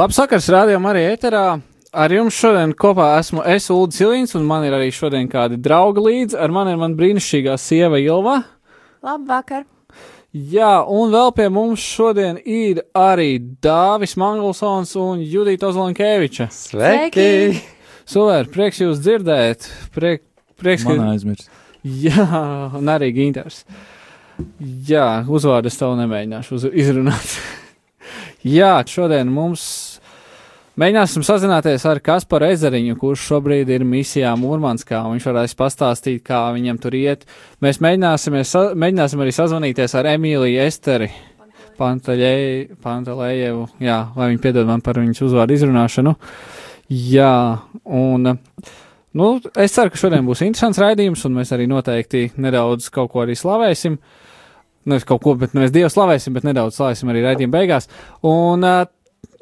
Labs vakars, rādījumā arī ēterā. Ar jums šodien kopā esmu es, Ulrichs Zilīns, un man ir arī šodien kādi draugi līdzi. Ar mani ir man brīnišķīgā sieva Ilva. Labvakar! Jā, un vēl pie mums šodien ir arī Dāvis Mangelsons un Judita Ozolinkēviča. Sveiki! Super, prieks jūs dzirdēt. Priek, prieks, Man aizmirst. Jā, un arī Ginters. Jā, uzvārdu es tev nemēģināšu uz, izrunāt. Jā, šodien mums mēģināsim sazināties ar Kasparu Ezeriņu, kurš šobrīd ir misijā Mūrmanskā. Viņš varēs pastāstīt, kā viņam tur iet. Mēs mēģināsim, mēģināsim arī sazvanīties ar Emīliju Esteri. Pantelējevu, jā, lai viņi piedod man par viņas uzvārdu izrunāšanu. Jā, un nu, es ceru, ka šodien būs interesants raidījums, un mēs arī noteikti nedaudz kaut ko arī slavēsim. Nevis kaut ko, bet mēs Dievu slavēsim, bet nedaudz slavēsim arī raidījuma beigās. Un,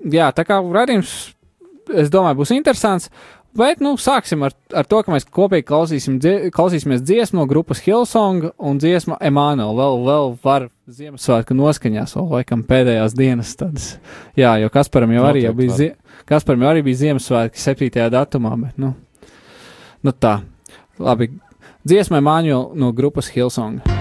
jā, tā kā raidījums, es domāju, būs interesants. Bet, nu, sāksim ar, ar to, ka mēs kopīgi klausīsim, dzie, klausīsimies dziesmu no grupas Hillsong un dziesmu Emanuela. Vēl, vēl var Ziemassvētku noskaņās, vēl laikam pēdējās dienas tādas. Jā, jo Kasparam jau arī jau bija, zie, Kasparam jau arī bija Ziemassvētki 7. datumā, bet, nu, nu tā. Labi, dziesma Emanuela no grupas Hillsong.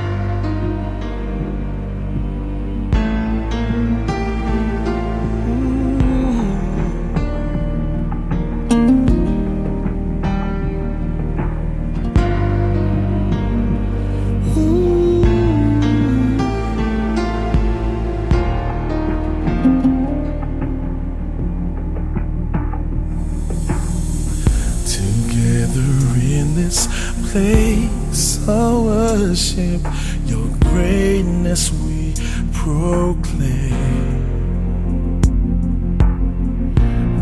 Worship, your greatness we proclaim.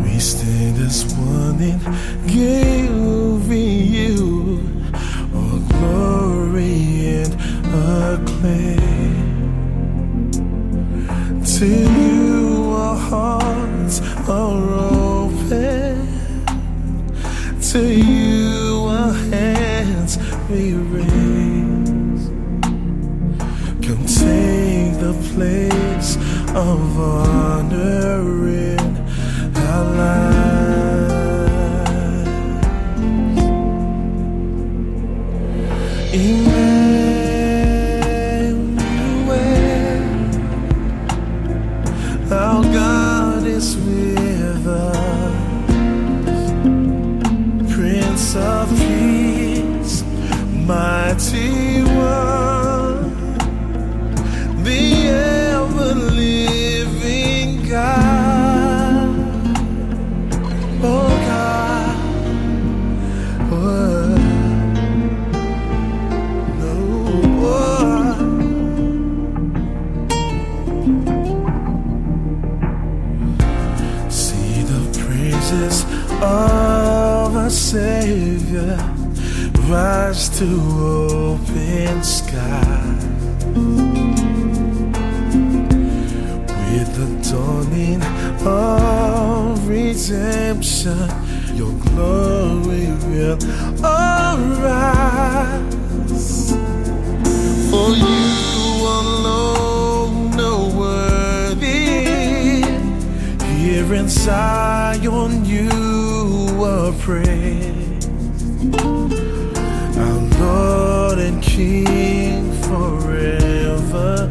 We stand as one in giving you all glory and acclaim. To you, our hearts are open. To you, of honor to open sky. With the dawning of redemption, your glory will arise. For you alone are worthy. Here in Zion, you are praised. King forever.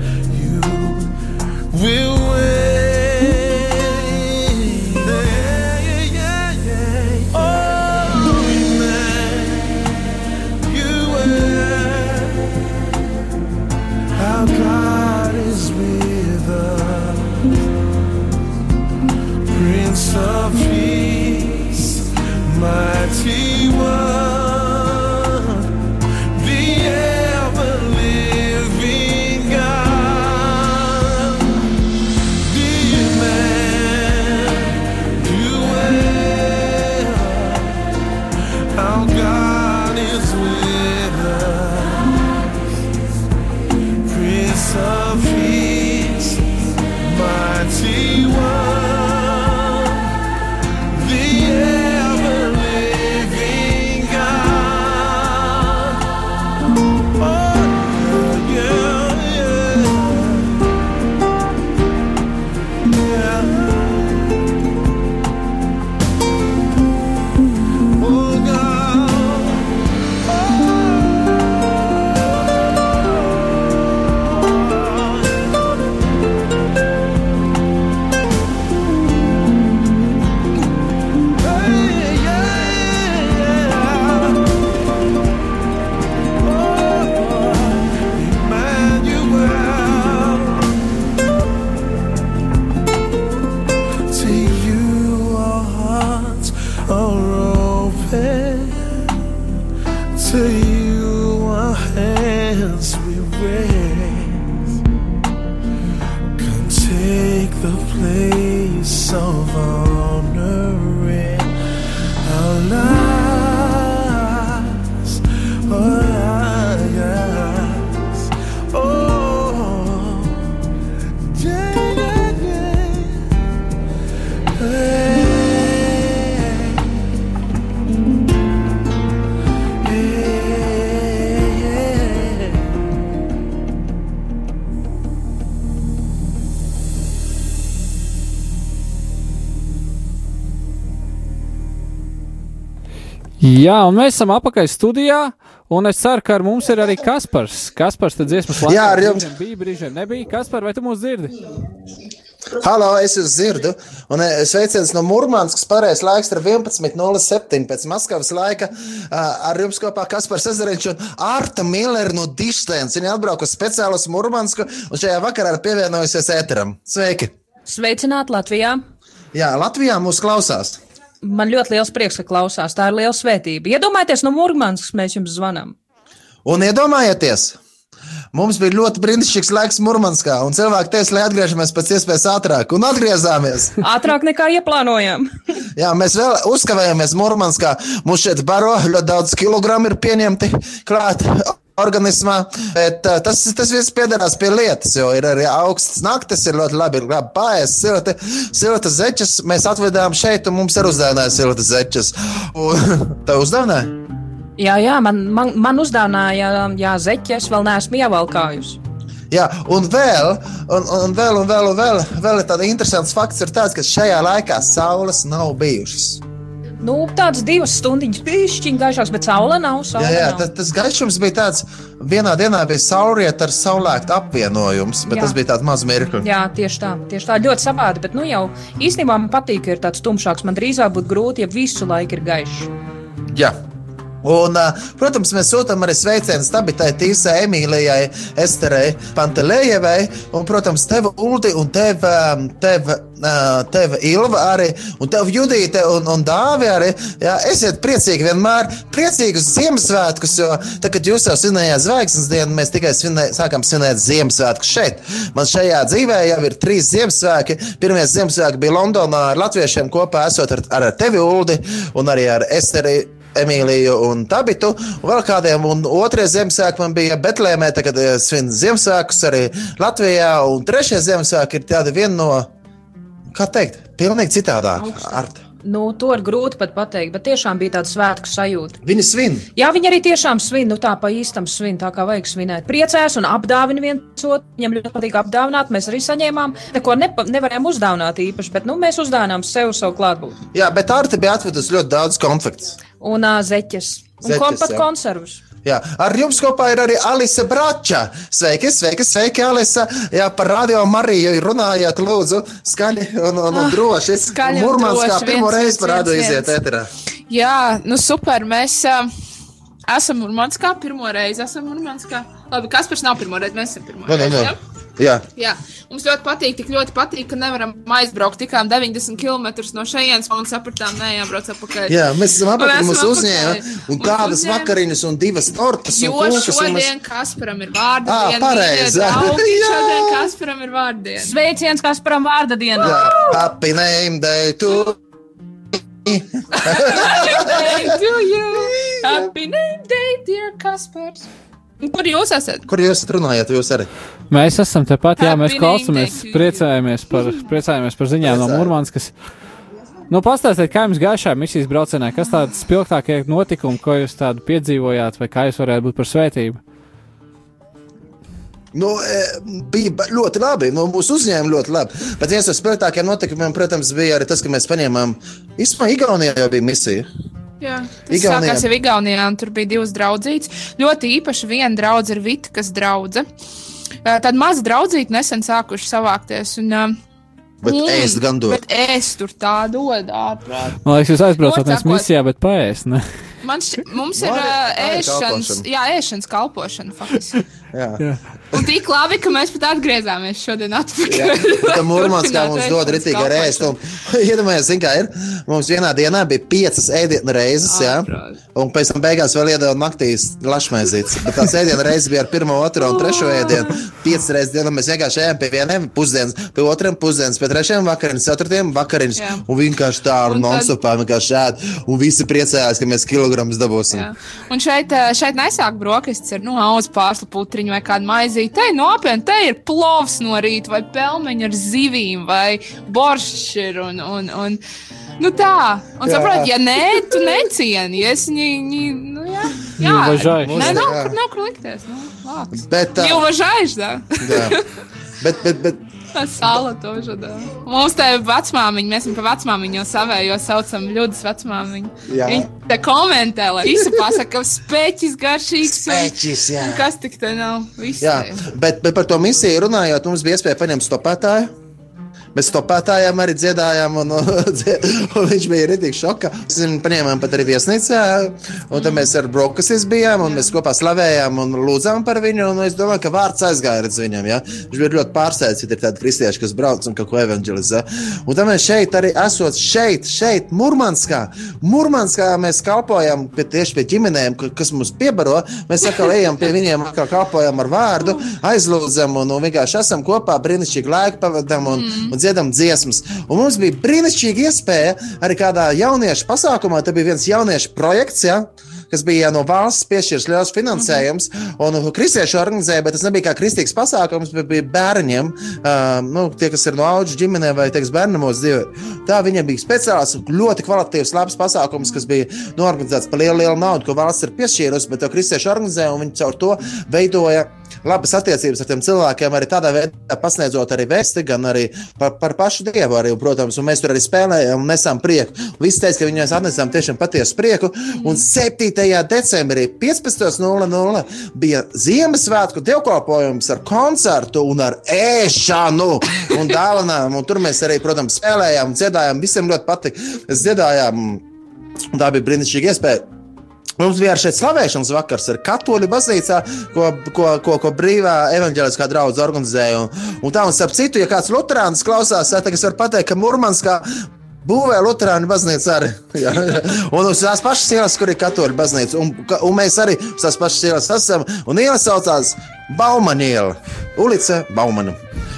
Jā, un mēs esam apakaļ studijā, un es ceru, ka ar mums ir arī Kaspars. Kaspars, tad dziesmas laikā. Jā, ar jums. Brīžiem Bija, brīžiem nebija. Kaspar, vai tu mūs dzirdi? Halo, es jūs dzirdu. Un eh, sveiciens no Mūrmānskas. Pareizais laiks ir 11.07. pēc Maskavas laika. Ah, Ar jums kopā Kaspars Ezeriņš un Arta Miller no Dištēns. Viņa atbraukusi speciāli uz Mūrmānsku un šajā vakarā ir pievienojusies ēteram. Sveiki! Sveicināt Latvijā! Jā, Latvijā mūs klausās. Man ļoti liels prieks, ka klausās. Tā ir liela svētība. Iedomājieties, no Mūrmanskas mēs jums zvanām. Un iedomājieties! Mums bija ļoti brīnišķīgs laiks Mūrmanskā, un cilvēki teica, lai atgriežamies pēc iespējas ātrāk, un atgriezāmies. Ātrāk nekā ieplānojām. Jā, mēs vēl uzkavējāmies Mūrmanskā. Mums šeit baro ļoti daudz kilogramu ir pieņemti klāt. Organismā, bet uh, tas, tas viss piederās pie lietas, jo ir arī augsts naktis, ir ļoti labi, ir labi pāriest, silti, silta zeķes. Mēs atvedām šeit, un mums ir uzdāvināts silta zeķes. Tev uzdāvināja? jā, jā, man, man, man uzdāvināja jā, zeķes, vēl neesmu ievalkājusi. Jā, un vēl, un, un vēl, un vēl, un vēl, vēl ir tāds interesants fakts, ir tāds, ka šajā laikā saules nav bijušas. Nu, tāds divas stundiņas pišķiņ gaišāks, bet saule nav. Saule Jā, jā nav. tas, tas gaišums bija tāds, vienā dienā bija saulrieta ar saulēktu apvienojums, bet jā. tas bija tāds mazs mirklis. Jā, tieši tā, tieši tā, ļoti savādi. Bet, nu, jau īstenībā man patīk, ka ir tāds tumšāks. Man drīzāk būtu grūti, ja visu laiku ir gaišs. Jā. Un, protams, mēs sūtām arī sveicienus Tabitai, Tīsai, Emīlijai, Esterei, Pantelējevai, un, protams, tev, Uldi, un tev, tev, tev Ilva arī, un tev Judīte un, un Dāvi arī. Jā, esiet priecīgi vienmēr, priecīgus Ziemassvētkus, jo, tā, kad jūs jau svinējāt zvaigznes dienu, mēs tikai svinē, sākam svinēt Ziemassvētkus šeit. Man šajā dzīvē jau ir trīs Ziemassvētki. Pirmie Ziemassvētki bija Londonā ar latviešiem kopā, esot ar, ar tevi, Uldi, un arī ar Esteri. Emīliju un Tabitu, un vēl kādiem. Un otrie Ziemassvētki man bija Betlēmē, tagad eh, svin Ziemassvētkus arī Latvijā. Un trešie Ziemassvētki ir tādi viena no, kā teikt, pilnīgi citādāk. Ar, Nu, to ir grūti pat pateikt, bet tiešām bija tāda svētku sajūta. viņi svin. Jā, viņi arī tiešām svin, nu tā pa īstam svin, tā kā vajag svinēt. Priecājās un apdāvina viens otru. Viņam ļoti patīk apdāvināt, mēs arī saņēmām. Neko nepa, nevarējām uzdāvināt īpaši, bet nu, mēs uzdāvinām sev savu klātbūtni. Jā, bet Arta bija atvedusi ļoti daudz konflikts. Un uh, zeķes. Un Zeķes, kom, pat jā. konservus. Jā, ar jums kopā ir arī Alise Brača. Sveiki, sveiki, sveiki, Alise. Jā, par radio Mariju runājāt, lūdzu, skaļi un, un, un droši. skaļi un Murmanskā droši, pirmo reizi parādu viens, iziet ēterā. Jā, nu super. Mēs uh, esam Murmanskā pirmo reizi. Esam Murmanskā. Labi, kas pēc nav pirmo reizi? Mēs esam pirmo Nē, nē, reizi. nē. Ja? Jā, Jā, mums ļoti patīk, tik ļoti patīk, ka nevaram aizbraukt tikām 90 km no šejienes, un sapratām, nē, jābrauc atpakaļ. jā, mēs esam apakaļ, mums uzņēma un Mums tādas uzņēma. vakariņas un divas tortas. un Jo kūkas, un šodien Kasparam ir vārda diena. pareizi. Šodien Kasparam ir vārda diena. Sveiciens, kas param vārda dienā. Happy name day to Hey, to you! Happy name day, dear Kaspars! Un Kur jūs esat? Kur jūs runājat? Jūs arī. Mēs esam tepat, jā, mēs klausāmies, priecājamies par, priecājamies par ziņām no. Mūrmanskas. Nu, pastāstiet, kā jums gāja šajā misijas braucienā, kas tādi spilgtākie notikumi, ko jūs tādu piedzīvojāt, vai kā jūs varētu būt par svētību? Nu, e, bija ļoti labi. Nu, mūsu uzņēma ļoti labi. Bet viens no spilgtākajiem notikumiem, protams, bija arī tas, ka mēs paņēmām. Īstenībā, Igaunijā jau bija misija. Jā, tas Igaunijā. sākās jau Igaunijā, un tur bija divas draudzītes. Ļoti īpaši viena draudzīte ir Vitkas draudzene. Tad maza draudzīte nesen sākuši savākties. Un, ā, Bet mm, ēst gan dod. Bet ēst tur tā dod ārprāt. Man liekas, jūs aizbraucat nevis misijā, bet paēst. Ne? Man šķi, mums ir arī ēšanas, kalpošana. jā, ēšanas kalpošana. Jā. Jā. Un tik labi, ka mēs pat atgriezāmies šodien atpakaļ. Tā mūrmānskā mums Turpināt dod ēst. Un, iedomājieties, zin, kā ir. Mums vienā dienā bija piecas ēdienu reizes, jā. Un pēc tam beigās vēl iedeva naktīs lašmaizītes. Bet tās ēdienu reizes bija ar pirmo, otro un trešo ēdienu. Piecas reizes dienā mēs vienkārši ejam pie vieniem pusdienas, pie otriem pusdienas, pie trešiem vakariņas, ceturtiem vakariņas. Jā. Un vienkārši tā ar nonsopā vienkārši ēd. Un visi priecājās, ka mēs kilogramus dabūsim. Jā. Un šeit, eh, šeit nesāk brokastis ar nu, auzu pārslu putriņu vai kādu maizīti. Te nopietni, te ir plovs no rīta, vai pelmeņi ar zivīm, vai boršs ir. Un, un, un, nu tā, un Jā. saprot, ja nē, tu necieni. Es viņu, nu jā, jā. Nē, nav, kur, nav kur likties. Nu, labs. Bet, tā, Jau važājuši, da. jā. bet, bet, bet Sāla to žadā. Mums te vecmāmiņa, mēs viņu pa vecmāmiņu jau savējo saucam ļudis vecmāmiņu. Jā. Viņa te komentē, lai visi pasaka, ka speķis garšīgs. un- Pēķis, jā. Kas tik te nav? Viss Jā, bet, bet par to misiju runājot, mums bija iespēja paņemt stopētāju. Mēs stopētājām arī dziedājām, un, un viņš bija arī šokā. Mēs viņu paņēmām pat arī viesnīcā, un tad mēs ar brokasis bijām, un mēs kopā slavējām un lūdzām par viņu. Un es domāju, ka vārds aizgāja redz viņam. Ja? Viņš bija ļoti pārsteigts, ka ir tādi kristieši, kas brauc un kaut ko evanģelizē. Un tad mēs šeit arī esot šeit, šeit, Murmanskā. Murmanskā mēs kalpojam pie, tieši pie ģimenēm, ka- kas mums piebaro. Mēs atkal ejam pie viņiem, atkal kalpojam ar vārdu, aizlūdzam un, un vienkārši esam kopā, brīnišķīgi laiku pavadām un, mm. un dziedam dziesmas. Un mums bija brīnišķīga iespēja arī kādā jauniešu pasākumā, tad bija viens jauniešu projekts. Ja? kas bija no valsts piešķirts liels finansējums, un kristieši organizēja, bet tas nebija kā kristīgs pasākums, bet bija bērniem, uh, nu, tie, kas ir no auģu ģimenēm vai bērnamos dzīvē. Tā viņiem bija speciāls, ļoti kvalitatīvs, labs pasākums, kas bija norganizēts par lielu, lielu naudu, ko valsts ir piešķīrusi, bet to kristieši organizēja, un viņi caur to veidoja labas attiecības ar tiem cilvēkiem, arī tādā veidā pasniedzot arī vēsti, gan arī par, par pašu dievu. Arī, protams, un mēs tur arī spēlējām un nesām prieku. Visi teica, ka viņiem atnesām tiešām patiesu prieku. Un 7. decembrī 15.00 bija Ziemassvētku dievkalpojums ar koncertu un ar ēšanu un dāvanām. Un tur mēs arī, protams, spēlējām, dziedājām. Visiem ļoti patika. Dziedājām. un Tā bija brīnišķīga iespēja. Mums bija šeit slavēšanas vakars ar katoļu baznīcā, ko, ko, ko, ko brīvā evanģēliskā draudzene organizēja. Un, un tā, un starp citu, ja kāds luterāns klausās, tad es varu pateikt, ka Murmanskā būvē luterāņu baznīca arī. Jā. un uz tās pašas ielas, kur ir katoļu baznīca. Un, un mēs arī uz tās pašas ielas esam. Un iela saucās Baumaniela, Ulice Baumanu.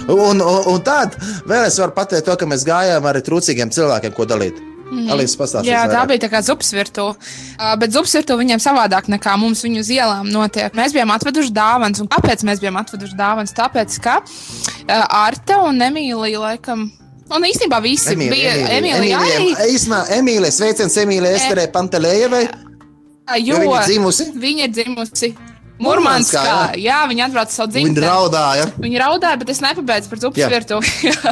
Un, un, un tad vēl es varu pateikt to, ka mēs gājām arī trūcīgiem cilvēkiem, ko dalīt. Mm. Alīs pastāstīs. Jā, tā vairāk. bija tā kā zupas virtuve. Uh, bet zupas virtuve viņiem savādāk nekā mums viņu uz ielām notiek. Mēs bijām atveduši dāvanas. Un kāpēc mēs bijām atveduši dāvanas? Tāpēc, ka uh, Arta un Emīlija laikam. Un īstenībā visi bija Emīlija arī. Īsumā, Emīlija, sveiciens Emīlijai Esterē Pantelējevai. Jo Jo viņa ir dzimusi. Viņa ir dzimusi Murmanskā, Murmanskā. Jā, viņa atbrauca savu Viņa dzimteni. raudāja. Viņa raudāja, bet es nepabeidzu par zupas Jā. virtuvi.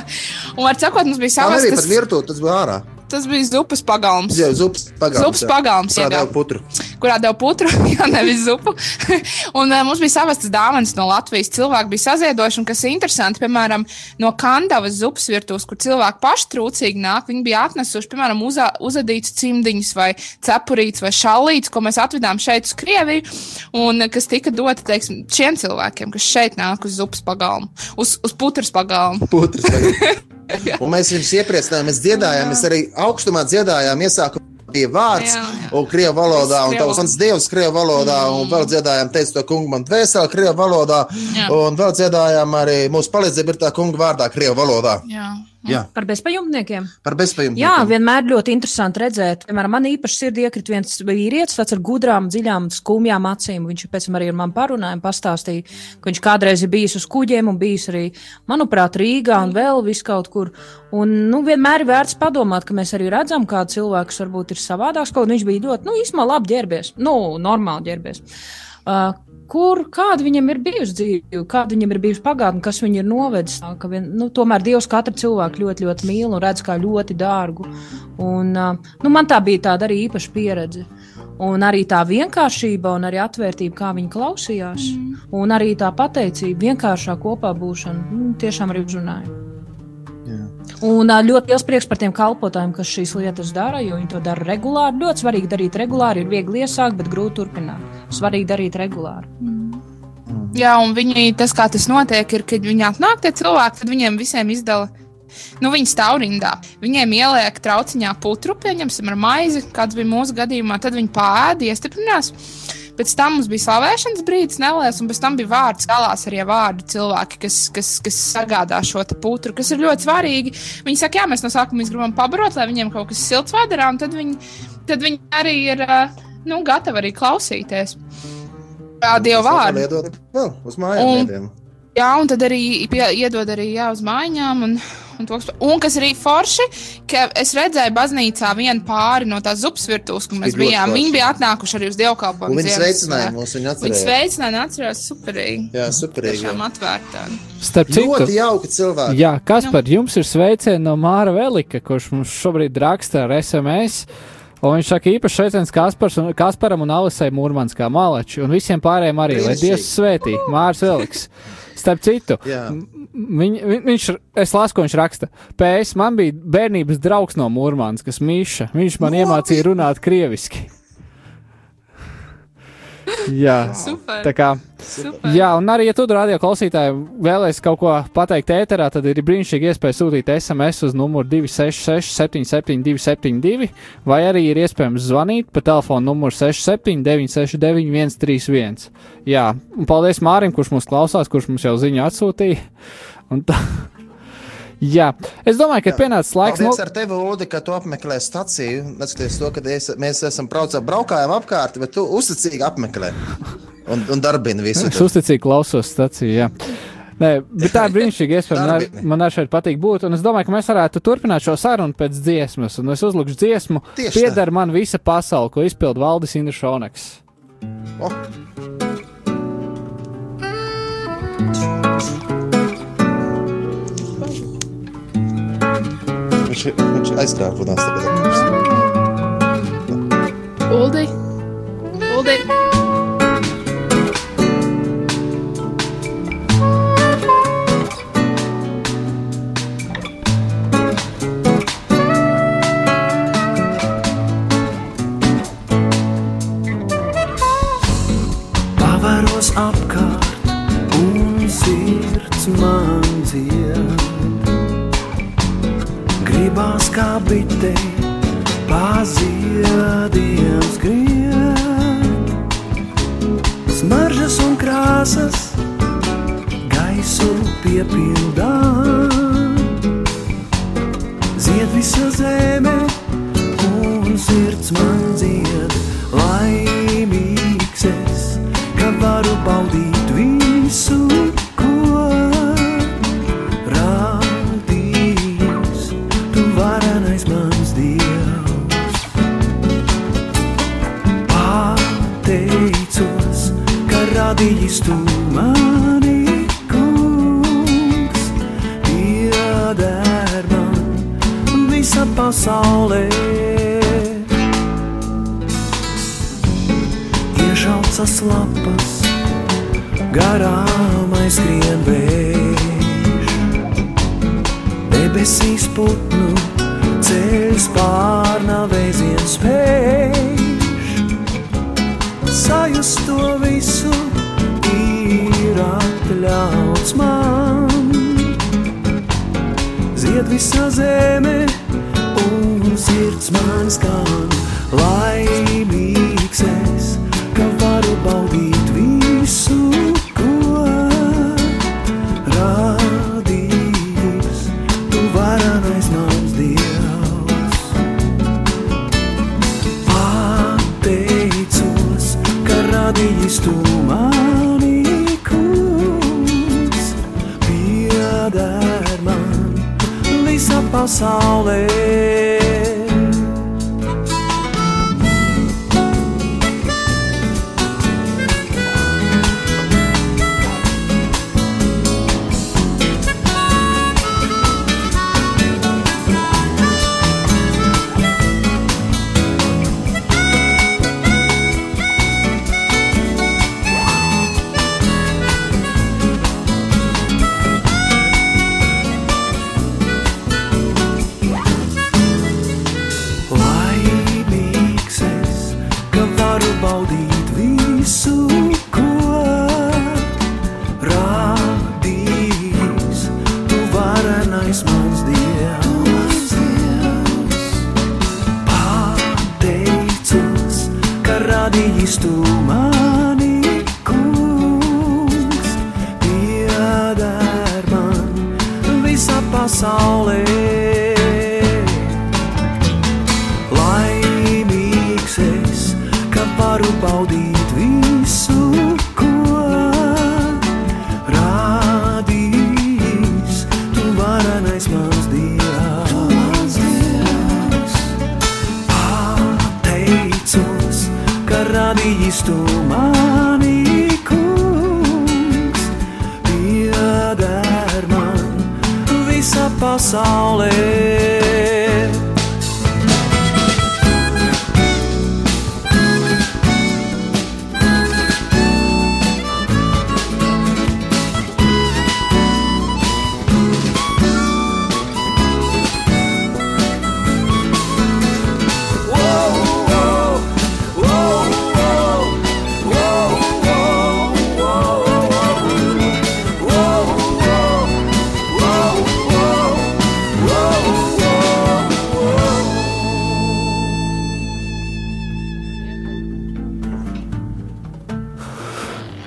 un ar sakot, mums bija Tā savs. nebija pat Tas, virtuvē, tas bija ārā. Tas bija zupas pagalms. Jā, zupas pagalms. Zupas pagalms, Jā, tā putru. kurā deva putru, jā, nevis zupu. un uh, mums bija savas dāvanas no Latvijas. Cilvēki bija saziedojuši, un kas ir interesanti, piemēram, no Kandavas zupas virtuves, kur cilvēki paši trūcīgi nāk, viņi bija atnesuši, piemēram, uzā, uzadītus cimdiņus vai cepurītus vai šalītus, ko mēs atvedām šeit uz Krieviju, un kas tika doti, teiksim, šiem cilvēkiem, kas šeit nāk uz zupas pagalmu, uz, uz putras pagalmu. Putras pagalms. Un mēs viņus iepriecinājām, mēs dziedājām, mēs arī augstumā dziedājām iesākumā. Bija vārds, Jā, jā. un krievu valodā, un tavs mans dievs krievu valodā, un vēl dziedājām, teicu to kungu man dvēseli krievu valodā, Jā. un vēl dziedājām arī mūsu palīdzību ir tā kunga vārdā krievu valodā. Jā. Jā, Par bezpajumtniekiem. par bezspējumu. Jā, vienmēr ļoti interesanti redzēt. Piemēram, man īpaši sirdī iekrita viens vīrietis, tāds ar gudrām, dziļām, skumjām acīm. Viņš pēc tam arī ar mani parunāja, un pastāstīja, ka viņš kādreiz ir bijis uz kuģiem un bijis arī, manuprāt, Rīgā un vēl viskaut kur. Un, nu, vienmēr ir vērts padomāt, ka mēs arī redzam, kā cilvēks varbūt ir savādāks. Kaut viņš bija ļoti, nu, īstenībā labi ģērbies, nu, normāli ģērbies. Uh, kur, kāda viņam ir bijusi dzīve, kāda viņam ir bijusi pagātne, kas viņu ir novedis. Vien, nu, tomēr Dievs katru cilvēku ļoti, ļoti mīl un redz kā ļoti dārgu. Un, nu, man tā bija tāda arī īpaša pieredze. Un arī tā vienkāršība, un arī atvērtība, kā viņi klausījās, mm. un arī tā pateicība, vienkāršā kopā būšana, nu, tiešām arī uzrunāja. Un ļoti liels prieks par tiem kalpotājiem, kas šīs lietas dara, jo viņi to dara regulāri. Ļoti svarīgi darīt regulāri, ir viegli iesākt, bet grūti turpināt. Svarīgi darīt regulāri. Jā, un viņi, tas, kā tas notiek, ir, kad viņi atnāk tie cilvēki, tad viņiem visiem izdala. Nu, viņi stāv rindā. Viņiem ieliek trauciņā putru, pieņemsim, ar maizi, kāds bija mūsu gadījumā. Tad viņi pāēda, iestiprinās. Pēc tam mums bija slavēšanas brīdis, neliels, un pēc tam bija vārds, galās arī vārdu cilvēki, kas, kas, kas sagādā šo putru, kas ir ļoti svarīgi. Viņi saka, jā, mēs no sākuma gribam pabarot, lai viņiem kaut kas silts vēderā, un tad viņi, tad viņi arī ir uh, nu, gatavi arī klausīties. Jā, Dievu vārdu. Iedod vēl uz mājām. Un- mēdiem. Jā, un tad arī pie, iedod arī jā, uz mājām. Un, un, to, un kas arī forši, ka es redzēju baznīcā vienu pāri no tās zupas virtuves, kur mēs bijām. Viņi bija atnākuši arī uz Un dievkalpojumu. viņi sveicināja mūs, viņi Viņi atcerējās. sveicināja, atcerās superīgi. Jā, superīgi. Tiešām atvērtā. Starp citu, Ļoti jauki cilvēki. Jā, Kaspar, jums ir sveicieni no Māra Velika, kurš mums šobrīd raksta ar SMS. Un viņš saka, īpaši sveiciens Kaspars un, Kasparam un Alisai Mūrmanskā malači, un visiem pārējiem arī, lai. Dievs svētī, Mārs Veliks. Starp citu, viņ, viņ, viņš, es lasu, ko viņš raksta. Pēc man bija bērnības draugs no Mūrmanskas, Mīša. Viņš man iemācīja runāt krieviski. Jā, Super. tā kā. super. Jā, un arī, ja tu radio klausītāji vēlēsies kaut ko pateikt ēterā, tad ir brīnišķīgi iespēja sūtīt SMS uz numuru 266, 772, 72, vai arī ir iespējams zvanīt pa telefonu numuru 67, 969, 131. Jā, un paldies Mārim, kurš mūs klausās, kurš mums jau ziņu atsūtīja. Un tā. Jā, es domāju, ka pienācis laiks. Paldies ar tevi, Ulu, ka tu apmeklē staciju. Neskatoties to, ka es, mēs esam braucā, braukājām apkārt, bet tu uzticīgi apmeklē un, un darbini visu. Es uzticīgi klausos stāciju. Jā. Nē, bet tā ir brīnišķīga iespēja. Man, arī šeit patīk būt. Un es domāju, ka mēs varētu turpināt šo sarunu pēc dziesmas. Un es uzlikšu dziesmu, tā. pieder man visa pasaule, ko izpild Valdis Indrišoneks. O, viņš, viņš aizkāpās tagad. Uldi. Uldi. Pavaros Gribās kā bitei paziediem skriet. Smaržas un krāsas gaisu piepildām. Zied visa zeme un sirds man dzied. Laimīgs es, ka varu baudīt radījis tu mani kungs. Pieder man visa pasaulē. Iešaucas lapas, garām aizskrien vējš. Debesīs putnu ceļš pārnā atļauts man. Zied visa zeme un sirds man skan. Laimīgs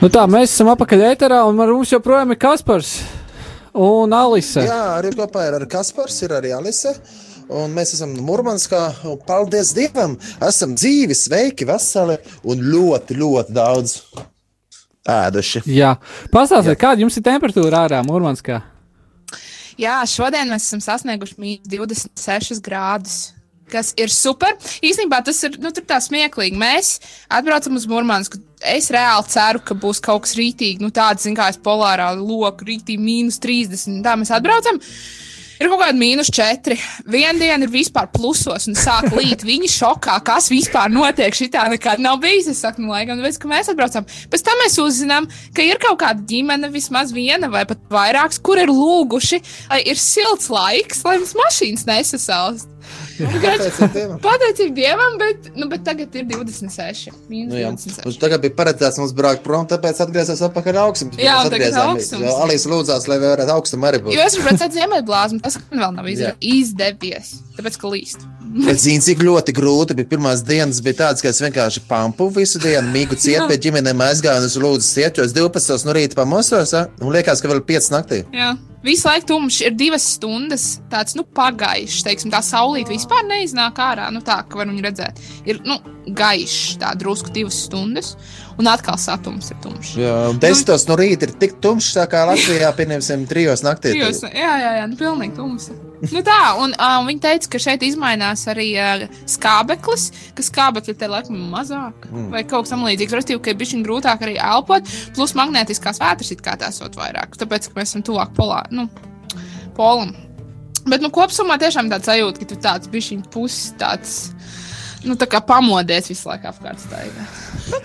Nu tā, mēs esam apakaļ ēterā, un ar mums joprojām ir Kaspars un Alise. Jā, arī kopā ir arī Kaspars, ir arī Alise. Un mēs esam Mūrmanskā, paldies Dievam, esam dzīvi, sveiki, veseli un ļoti, ļoti daudz ēduši. Jā, pastāstiet, kāda jums ir temperatūra ārā Mūrmanskā? Jā, šodien mēs esam sasnieguši mīnus 26 grādus. Kas ir super. Īsnībā tas ir nu, tur tā smieklīgi. Mēs atbraucam uz Mūrmānsku. Es reāli ceru, ka būs kaut kas rītīgi, nu tāds, kā es polārā loku, rītīgi mīnus 30. Tā mēs atbraucam. Ir kaut kāda mīnus 4. Viena diena ir vispār plusos un sāk līt. Viņi šokā, kas vispār notiek. Šitā nekad nav bijis. Es saku, nu, lai gan, ka mēs atbraucam. Pēc tam mēs uzzinām, ka ir kaut kāda ģimene, vismaz viena vai pat vairākas, kur ir lūguši, lai ir silts laiks, lai mums mašīnas nesasalst. Pateicību Dievam. Pateicību Dievam, bet, nu, bet tagad ir 26. Mīnus Nu, jā. 26. Mums tagad bija paredzēts mums braukt prom, tāpēc atgriezās atpakaļ augstums. Jā, tagad augstums. Alīs lūdzās, lai varētu augstum arī būt. Jo es gribēju redzēt ziemeļblāzmu, tas man vēl nav izdevies. izdevies. Tāpēc, ka līst. Es zinu, cik ļoti grūti bija. Pirmās dienas bija tādas, ka es vienkārši pampu visu dienu, mīgu cietu pie ģimenēm aizgāju un es lūdzu ciet, jo es 12 no rīta pamosos, un liekas, ka vēl 5 naktī. Jā. Visu laiku tumšs ir divas stundas, tāds nu, pagaišs, teiksim, tā saulīte vispār neiznāk ārā. Nu, tā, ka var viņu redzēt. Ir nu, gaišs, tā drusku divas stundas, un atkal satums ir tumšs. Jā, un 10 no rīta ir tik tumšs, tā kā Latvijā, pieņemsim, 3 naktī. Trijos, jā, jā, jā, nu, pilnīgi tumsa. Nu tā, un uh, viņi teica, ka šeit izmainās arī uh, skābeklis, ka skābekļa te laikam ir mazāk, mm. vai kaut kas tamlīdzīgs. Respektīvi, ka ir bijis grūtāk arī elpot, plus magnētiskās vētras it kā tās ir vairāk, tāpēc, ka mēs esam tuvāk polā, nu, polam. Bet, nu, kopumā tiešām tāds sajūta, ka tu tāds bišķiņ pusi tāds, nu, tā kā pamodies visu laiku apkārt staigā.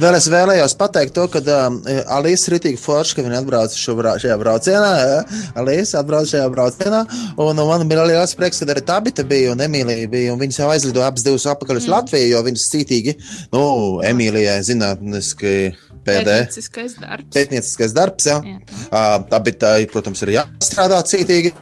Vēl es vēlējos pateikt to, ka um, Alīs ir rītīgi forši, ka viņa atbrauca šo brau, šajā braucienā. Ja? Alīs atbrauca šajā braucienā, un uh, man bija liels prieks, ka arī Tabita bija un Emīlija bija, un viņas jau aizlidoja abas divas apakaļ uz mm. Latviju, jo viņas cītīgi, nu, Emīlijai zinātniski PD. Pētnieciskais darbs. Pētnieciskais darbs, jā. Jā. Uh, tā bija tā, protams, ir jāstrādā cītīgi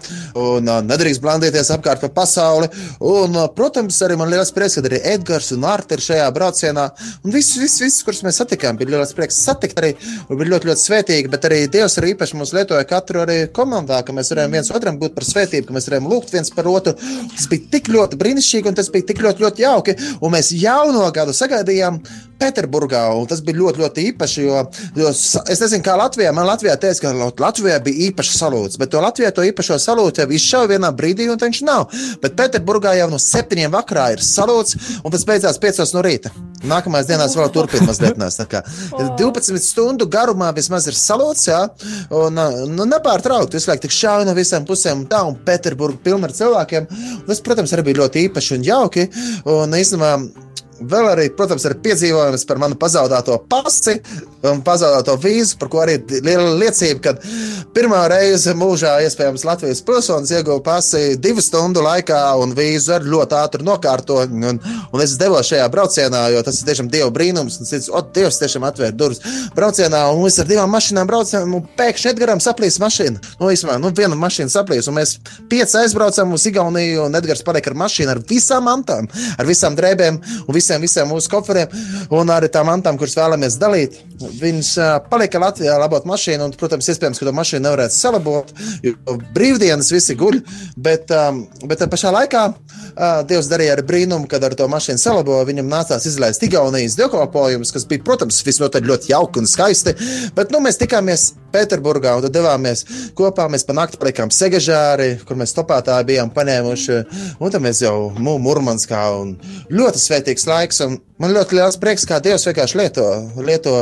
un uh, nedrīkst blandīties apkārt pa pasauli. Un, uh, protams, arī man liels prieks, ka arī Edgars un Arta ir šajā braucienā. Un viss, viss, viss kurus mēs satikām, bija liels prieks satikt arī. Un bija ļoti, ļoti svētīgi, bet arī Dievs arī īpaši mūs lietoja katru arī komandā, ka mēs varējām viens otram būt par svētību, ka mēs varējām lūgt viens par otru. Tas bija tik ļoti brīnišķīgi un tas bija tik ļoti, ļoti jauki. Un mēs jauno gadu sagaidījām Pēterburgā, un tas bija ļoti, ļoti īpaši. Jo, jo sa- es nezinu, kā Latvijā. Man Latvijā teica, ka Latvijā bija īpašs salūts, bet to Latvijā to īpašo salūtu jau izšāva vienā brīdī, un viņš nav. Bet Pēterburgā jau no septiņiem vakarā ir salūts, un tas beidzās piecos no rīta. Nākamajās dienās vēl turpināt mazliet. Kā 12 stundu garumā vismaz ir salūts, jā, un nu, nepārtraukti. Visu laiku tik šauja no visām pusēm, un tā, un Pēterburga pilna ar cilvēkiem. Un tas, protams, arī bija ļoti īpaši un jauki. Un, īstenībā, vēl arī, protams, ir piedzīvojums par manu pazaudēto pasi un pazaudēto vīzu, par ko arī liela liecība, ka pirmā reize mūžā iespējams Latvijas pilsonis ieguva pasi divu stundu laikā un vīzu ar ļoti ātru nokārto. Un, un es devos šajā braucienā, jo tas ir tiešām Dieva brīnums. Un cits, o, Dievs tiešām atvēra durvis braucienā, un mēs ar divām mašīnām braucām, un pēkšņi Edgaram saplīs mašīna. Nu, īstenībā, nu, viena mašīna saplīs, un mēs pieci aizbraucam uz Igauniju, un Edgars paliek ar mašīnu ar visām mantām, ar visām drēbēm un visiem, visiem mūsu koferiem, un arī tām mantām, kuras vēlamies dalīt. Viņš uh, palika Latvijā labot mašīnu, un, protams, iespējams, ka to mašīnu nevarētu salabot, jo brīvdienas visi guļ, bet, um, bet pašā laikā uh, Dievs darīja arī brīnumu, kad ar to mašīnu salaboja. Viņam nācās izlaist Igaunijas dievkalpojumus, kas bija, protams, visnotaļ ļoti jauki un skaisti, bet nu, mēs tikāmies Pēterburgā un tad devāmies kopā. Mēs pa nakti palikām Segažāri, kur mēs topētāji bijām paņēmuši, un tad mēs jau Mūrmanskā un ļoti svētīgs laiks. Un man ļoti liels prieks, kā Dievs vienkārši lieto, lieto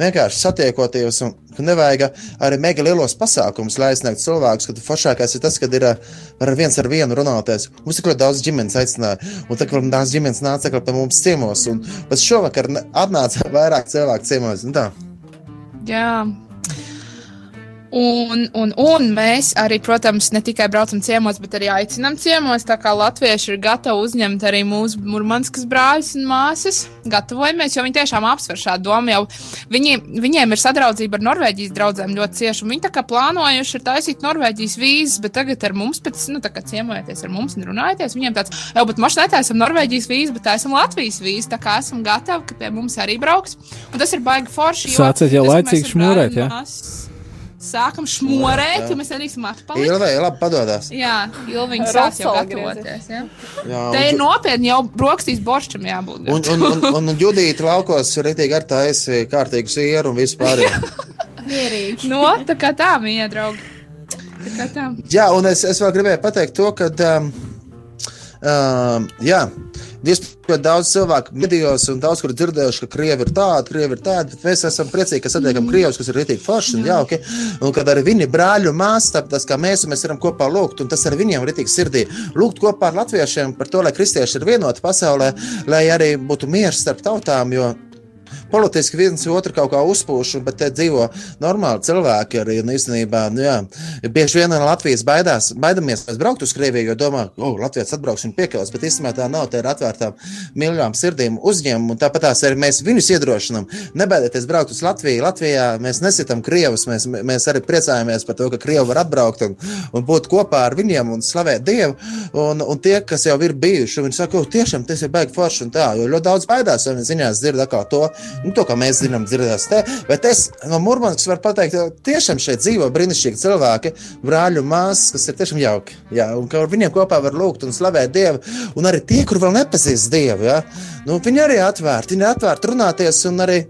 vienkārši satiekoties. Nevajag arī mega lielos pasākumus, lai aizsniegtu cilvēkus, kad foršākais ir tas, kad ir ar viens ar vienu runāties. Mums ir ļoti daudz ģimenes aicināja, un tā kā tās ģimenes nāca pie mums ciemos, un pēc šovakar atnāca vairāk cilvēku ciemos. tā. Jā. Un, un, un mēs arī, protams, ne tikai braucam ciemos, bet arī aicinām ciemos. Tā kā latvieši ir gatavi uzņemt arī mūsu mūrmanskas brāļus un māsas, gatavojamies, jo viņi tiešām apsver šādu domu. Jau viņi, viņiem ir sadraudzība ar Norvēģijas draugiem ļoti cieši. Viņi tā kā plānojuši ir taisīt Norvēģijas vīzas, bet tagad ar mums, pēc, nu, tā kā ciemojaties ar mums un runājieties, viņiem tāds, jau, bet mēs netaisam Norvēģijas vīzas, bet taisam Latvijas vīzas. Tā kā esam gatavi, ka pie mums arī brauks. Un tas ir baigi forši. Sāciet jau laicīgi ar šmurēt, brāļu jā? Sākam šmurēt, jo mēs nedrīkstam atpalikt. Ilvē, labi padodas. Jā, Ilviņa sāk jau gatavoties. Jā. Jā, Te ir un, nopietni jau brokastīs boršķam jābūt. un, un, un, un, un Judīta laukos ir rītīgi ar taisi kārtīgu sieru un vispār. Mierīgi. No, tā kā tā, mīļā draugi. Tā kā tā. Jā, un es, es vēl gribēju pateikt to, ka. Um, um, jā, Diezgan daudz cilvēku medijos un daudz kur dzirdējuši, ka krievi ir tādi, krievi ir tādi, bet mēs esam priecīgi, ka satiekam krievus, kas ir rītīgi forši un jauki. Un kad arī viņi brāļu māsas, tāpat kā mēs, un mēs varam kopā lūgt, un tas arī viņiem rītīgi sirdī. Lūgt kopā ar latviešiem par to, lai kristieši ir vienoti pasaulē, lai arī būtu miers starp tautām, jo politiski viens otru kaut kā uzpūš, bet te dzīvo normāli cilvēki. Arī nu, īstenībā, nu, jā, bieži vien no Latvijas baidās, baidamies braukt uz Krieviju, jo domā, ka oh, Latvijas atbrauks un piekāpjas, bet īstenībā tā nav. Tā ir atvērtām mīļām sirdīm uzņēmuma, un tāpat tās arī mēs viņus iedrošinām. Nebaidieties braukt uz Latviju. Latvijā mēs nesitam Krievus, mēs, mēs arī priecājamies par to, ka Krievi var atbraukt un, un būt kopā ar viņiem un slavēt Dievu. Un, un tie, kas jau ir bijuši, viņi saka, ka tiešām tas ir baigi forši un tā, jo ļoti daudz baidās, ja viņi ziņās dzird to, nu, to, kā mēs zinām, dzirdēs te. Bet es no Mūrmanas varu pateikt, ka tiešām šeit dzīvo brīnišķīgi cilvēki, brāļu māsas, kas ir tiešām jauki. Jā, un ar viņiem kopā var lūgt un slavēt Dievu. Un arī tie, kur vēl nepazīst Dievu, jā, nu, viņi arī atvērti, viņi atvērti runāties un arī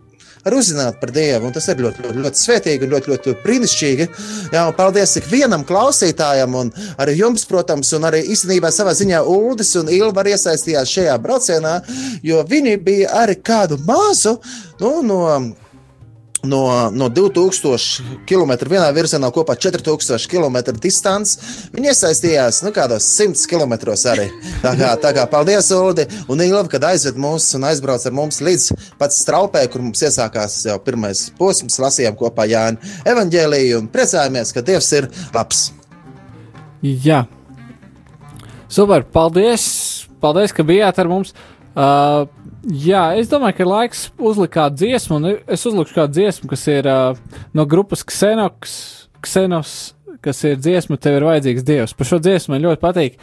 arī uzzināt par Dievu. Un tas ir ļoti, ļoti, ļoti svētīgi un ļoti, ļoti brīnišķīgi. Jā, paldies ikvienam klausītājam, un arī jums, protams, un arī īstenībā savā ziņā Uldis un Ilva iesaistījās šajā braucienā, jo viņi bija arī kādu mazu nu, no. No, no 2000 km vienā virzienā kopā 4000 km distance. Viņi iesaistījās nu, kādos 100 km arī. Tā kā, tā kā paldies, Ulu, un Ilva, kad aizved mūs un aizbrauc ar mums līdz pat straupē, kur mums iesākās jau pirmais posms, lasījām kopā Jānu evaņģēlīju un priecājamies, ka Dievs ir labs. Jā. Super, paldies! Paldies, ka bijāt ar mums! Uh, jā, es domāju, ka ir laiks uzlikt kādu dziesmu, un es uzlikšu kādu dziesmu, kas ir uh, no grupas Xenox, Xenos, kas ir dziesma, tev ir vajadzīgs dievs. Par šo dziesmu man ļoti patīk.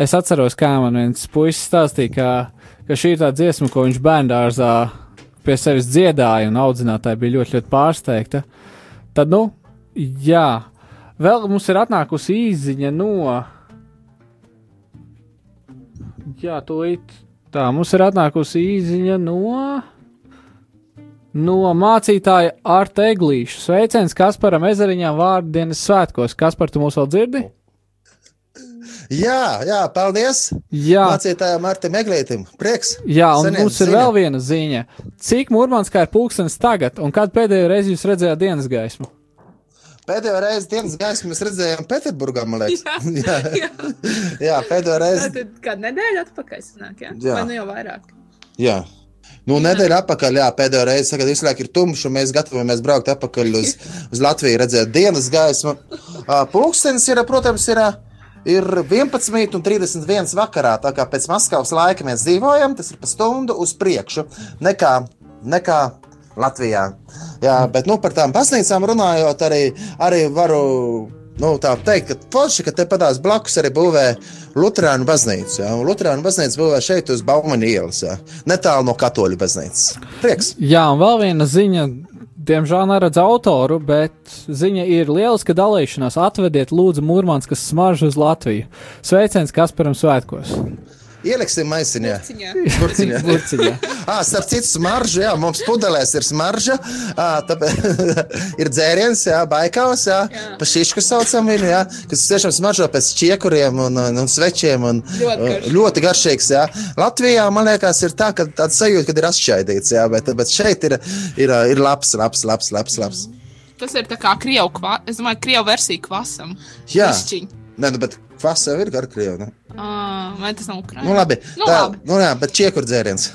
Es atceros, kā man viens puisis stāstīja, ka, ka šī ir tā dziesma, ko viņš bērngārzā pie sevis dziedāja, un audzinātāji bija ļoti, ļoti pārsteigta. Tad, nu, jā, vēl mums ir atnākusi īziņa no. Jā, tūlīt. Tā, mums ir atnākusi īziņa no. No mācītāja Arta Eglīša. Sveiciens Kasparam Ezeriņām vārdienas svētkos. Kaspar, tu mūs vēl dzirdi? Jā, jā, paldies! Jā. Mācītājam Martam Eglītam. Prieks! Jā, un Seniem mums ir ziņa. vēl viena ziņa. Cik mūrmanskā ir pulkstenis tagad, un kad pēdējo reizi jūs redzējāt dienas gaismu? Pēdējo reizi dienas gaismu mēs redzējām Pēterburgā. Jā, jā. jā. jā, pēdējo reizi. Tad kādu nedēļu atpakaļ sanāk, jā? Jā. Vai nu jau vairāk? Jā. Nu, nedēļa atpakaļ, jā, pēdējo reizi, kad laiku ir tumšs, un mēs gatavojamies braukt atpakaļ uz, uz Latviju, redzēt dienas gaismu. Pulkstenis ir, protams, ir, ir 11 un 31 vakarā, tā kā pēc Maskavas laika mēs dzīvojam, tas ir pa stundu uz priekšu, nekā, nekā Latvijā. Jā, bet nu, par tām baznīcām runājot, arī, arī varu nu, tā teikt, ka forši, ka te patās blakus arī būvē Lutāņu baznīcu. Ja? Lutāņu baznīcu būvē šeit uz Baumana ielas, ja? netālu no katoļu baznīcas. Prieks! Jā, un vēl viena ziņa. Diemžēl neredz autoru, bet ziņa ir lieliska dalīšanās. Atvediet, lūdzu, mūrmāns, smaržu uz Latviju. Sveiciens Kasparam Svētkos! Ieliksim maisiņā. Ciņā. Burciņā. Burciņā. Ah, starp citu, smarža, jā, mums pudelēs ir smarža. Ah, tāpēc ir dzēriens, jā, baikaus, jā, jā. pa šišku saucam viņu, jā, kas tiešām smaržo pēc čiekuriem un, un, un svečiem. Un, Ļoti garšīgs. ļoti garšīgs, jā. Latvijā, man liekas, ir tā, ka tāds sajūta, kad ir atšķaidīts, jā, bet, bet šeit ir, ir, ir labs, labs, labs, labs. labs. Tas ir tā kā krievu, kva... es domāju, krievu versija kvasam. Jā. Višķiņ. Nē, nu, bet kvasa jau ir garkrievi. Ne? Ā, Vai tas nav ukraiņu? Nu, labi. Nu, tā, labi. nu, jā, bet čiekur dzēriens.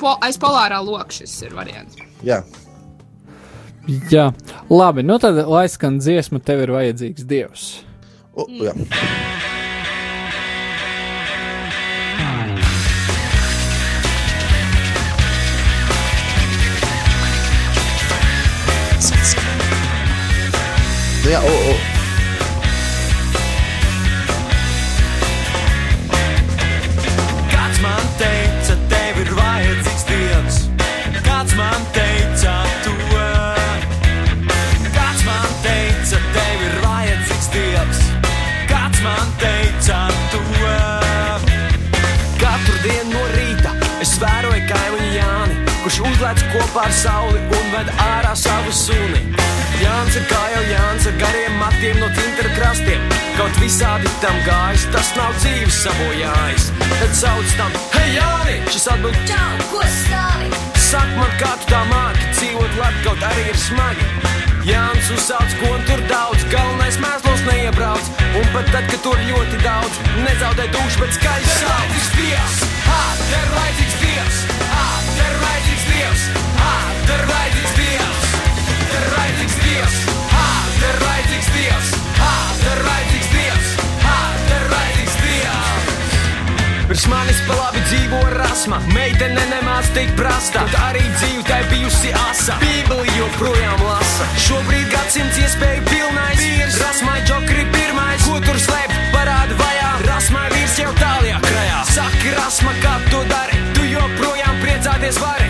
Po, aiz polārā loka šis ir variants. Jā. Jā, labi, nu tad, lai skan dziesma, tev ir vajadzīgs dievs. U, jā. Nu, jā, o, o. uzlēc kopā ar sauli un ved ārā savu suni. Jānis kā jau Jānis ar gariem matiem no tintera krastiem. Kaut visādi tam gājis, tas nav dzīves sabojājis. Tad sauc tam, hei Jāni, šis atbild, Čau, ko stāvi? Saka man, kā tu tā māki dzīvot labi, kaut arī ir smagi. Jānis uzsauc, ko tur daudz, galvenais mēslos neiebrauc. Un pat tad, kad tur ļoti daudz, nezaudē dušu, bet skaļi sauc. Dievs, ha, te ir vajadzīgs Dievs, vajadzīgs Dievs, te ir vajadzīgs Dievs, te ir vajadzīgs Dievs, te ir vajadzīgs Dievs, te ir vajadzīgs Dievs, te ir vajadzīgs Dievs. Pirms manis pa labi dzīvo rasma, meitene nemāc tik prasta. Tad arī dzīve tai bijusi asa. Bībeli joprojām lasa. Šobrīd gadsimts iespēju pilnais. Vīrs, rasmai džokri pirmais. Ko tur slēpt, parāda vajā. Rasmai vīrs jau tālajā krajā. Saki, rasma, kā tu dari? Tu joprojām priecāties vari.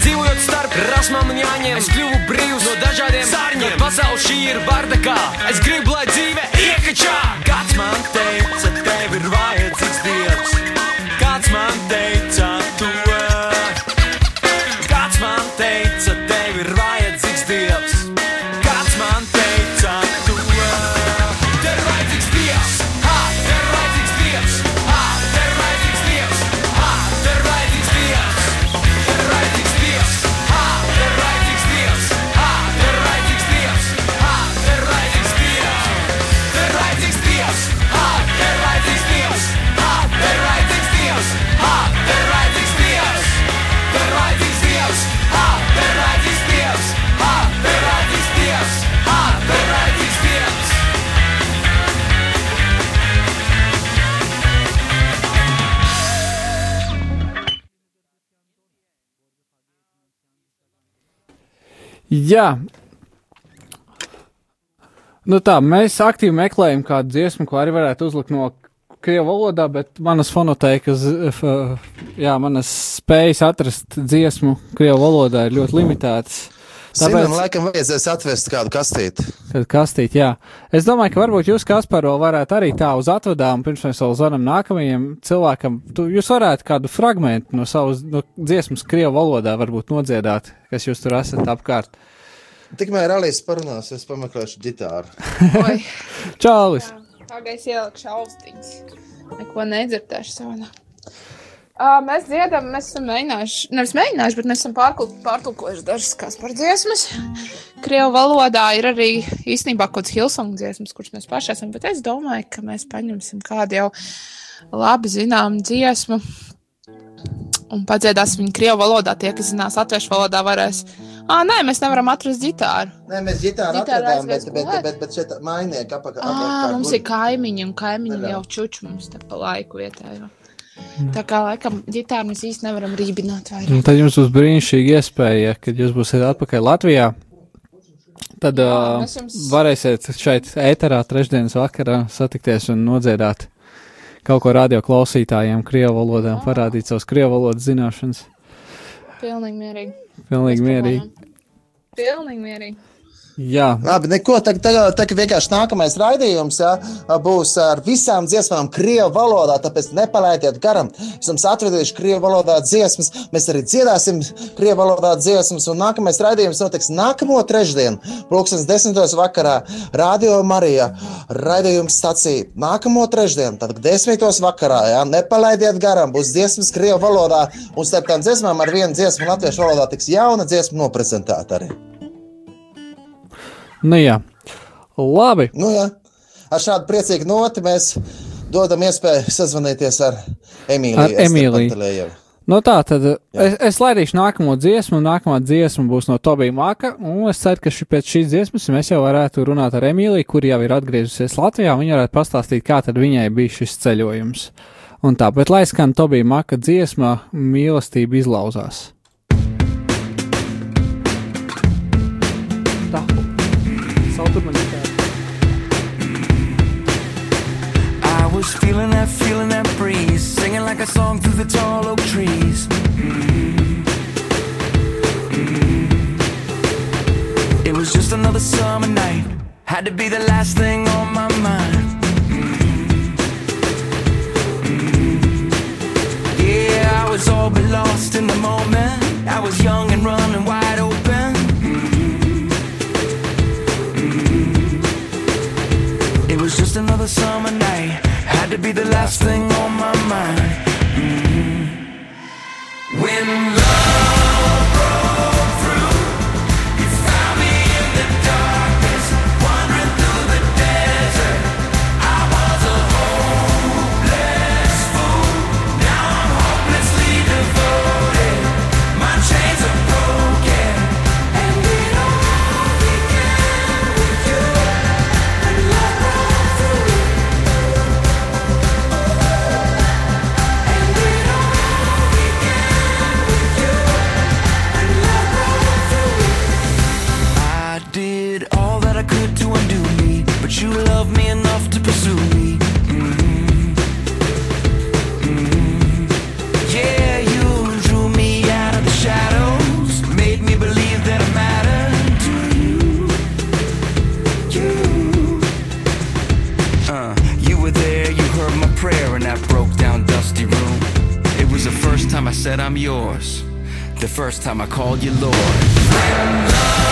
Dzīvojot starp rasmām un jāņem, es kļuvu brīvs no dažādiem sārņiem. Pasaule šī ir bardakā, es gribu, lai dzīve iekačā. Kāds man teica, tev ir vajadzīgs dievs, kāds man teica, to. Jā. Nu tā, mēs aktīvi meklējam kādu dziesmu, ko arī varētu uzlikt no krievu valodā, bet manas fonoteikas, jā, manas spējas atrast dziesmu krievu valodā ir ļoti limitētas. Tāpēc man laikam vajadzēs atvest kādu kastīti. kad kastīt, jā. Es domāju, ka varbūt jūs, Kasparo, varētu arī tā uz atvadām, pirms mēs vēl zvanam nākamajam cilvēkam, tu, jūs varētu kādu fragmentu no savas no dziesmas krievu valodā varbūt nodziedāt, kas jūs tur esat apkārt. Tikmēr Alīs parunās, es pameklēšu ģitāru. Čālis! Pagaidzi, ielikšu austiņas. Neko nedzirdēšu savā. Uh, mēs dziedam, mēs esam mēģinājuši, nevis mēģinājuši, bet mēs esam pārtulkojuši dažas kādas par dziesmas. Krievu valodā ir arī īstenībā kaut kāds Hilsonga dziesmas, kuras mēs paši esam, bet es domāju, ka mēs paņemsim kādu jau labi zinām dziesmu un padziedāsim viņu Krievu valodā. Tie, kas zinās latviešu valodā, varēs. Ah, nē, mēs nevaram atrast ģitāru. Nē, mēs ģitāru atradām, bet, bet, klāt? bet, bet šeit mainieki apakā. Ah, mums ir kaimiņi, un kaimiņi jau čuču mums te pa laiku vietējo. Tā kā laikam ģitāru mēs īsti nevaram rībināt vairāk. Un tad jums būs brīnišķīga iespēja, kad jūs būsiet atpakaļ Latvijā. Tad Jā, uh, jums- varēsiet šeit, ēterā, trešdienas vakarā satikties un nodziedāt kaut ko radio klausītājiem, krievu valodā, un parādīt savas krievu valodas zināšanas. Pilnīgi mierīgi. Pilnīgi mierīgi. Pilnīgi mierīgi. Jā, Labi, neko. Tagad tā, tā vienkārši nākamais raidījums ja, būs ar visām dziesmām, krievu valodā. Tāpēc nepalaidiet garām. Esam atraduši krievu valodā dziesmas. Mēs arī dziedāsim krievu valodā dziesmas. Un nākamais raidījums notiks nākamo trešdienu, pulkstenis desmitos vakarā. Radio Marija raidījums stācija nākamo trešdienu, tad desmitos vakarā. Ja, nepalaidiet garām. Būs dziesmas krievu valodā. Un starp tām dziesmām ar vienu dziesmu latviešu valodā tiks jauna dziesma noprezentēta arī. Nu jā. Labi. Nu, jā. Ar šādu priecīgu noti mēs dodam iespēju sazvanīties ar Emīliju. Ar Emīliju. Nu tā tad es, es laidīšu nākamo dziesmu, un nākamā dziesma būs no Tobija Maka. Un es ceru, ka ši, pēc šīs dziesmas mēs jau varētu runāt ar Emīliju, kur jau ir atgriezusies Latvijā. Viņa varētu pastāstīt, kā tad viņai bija šis ceļojums. Un tā, bet lai skan Tobija Maka dziesma, mīlestība izlauzās. Tā, was feeling that, feeling that breeze, singing like a song through the tall oak trees. Mm. Mm. It was just another summer night, had to be the last thing on my mind. Mm. Yeah, I was all but lost in the moment. I was young and running wide the last thing the first time I called you Lord.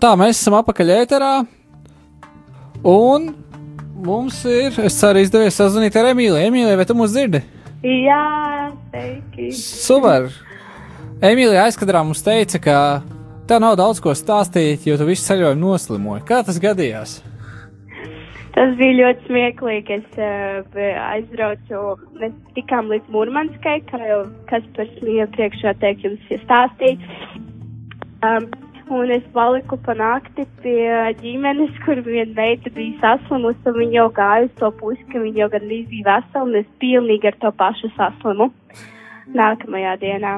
Tā mēs esam apakaļ ēterā. Un mums ir, es ceru, izdevies sazvanīt ar Emīliju. Emīlija, vai tu mūs dzirdi? Jā, sveiki. Super! Emīlija aizkadrā mums teica, ka tev nav daudz ko stāstīt, jo tu visu ceļojumu noslimoji. Kā tas gadījās? Tas bija ļoti smieklīgi. Es uh, aizbraucu, mēs tikām līdz Mūrmanskai, kā jau kas par smieku priekšā teikt jums stāstīt. Um, un es paliku pa nakti pie ģimenes, kur viena meita bija saslimusi, un viņa jau gāja uz to pusi, ka viņa jau gandrīz bija vesela, un es pilnīgi ar to pašu saslimu nākamajā dienā.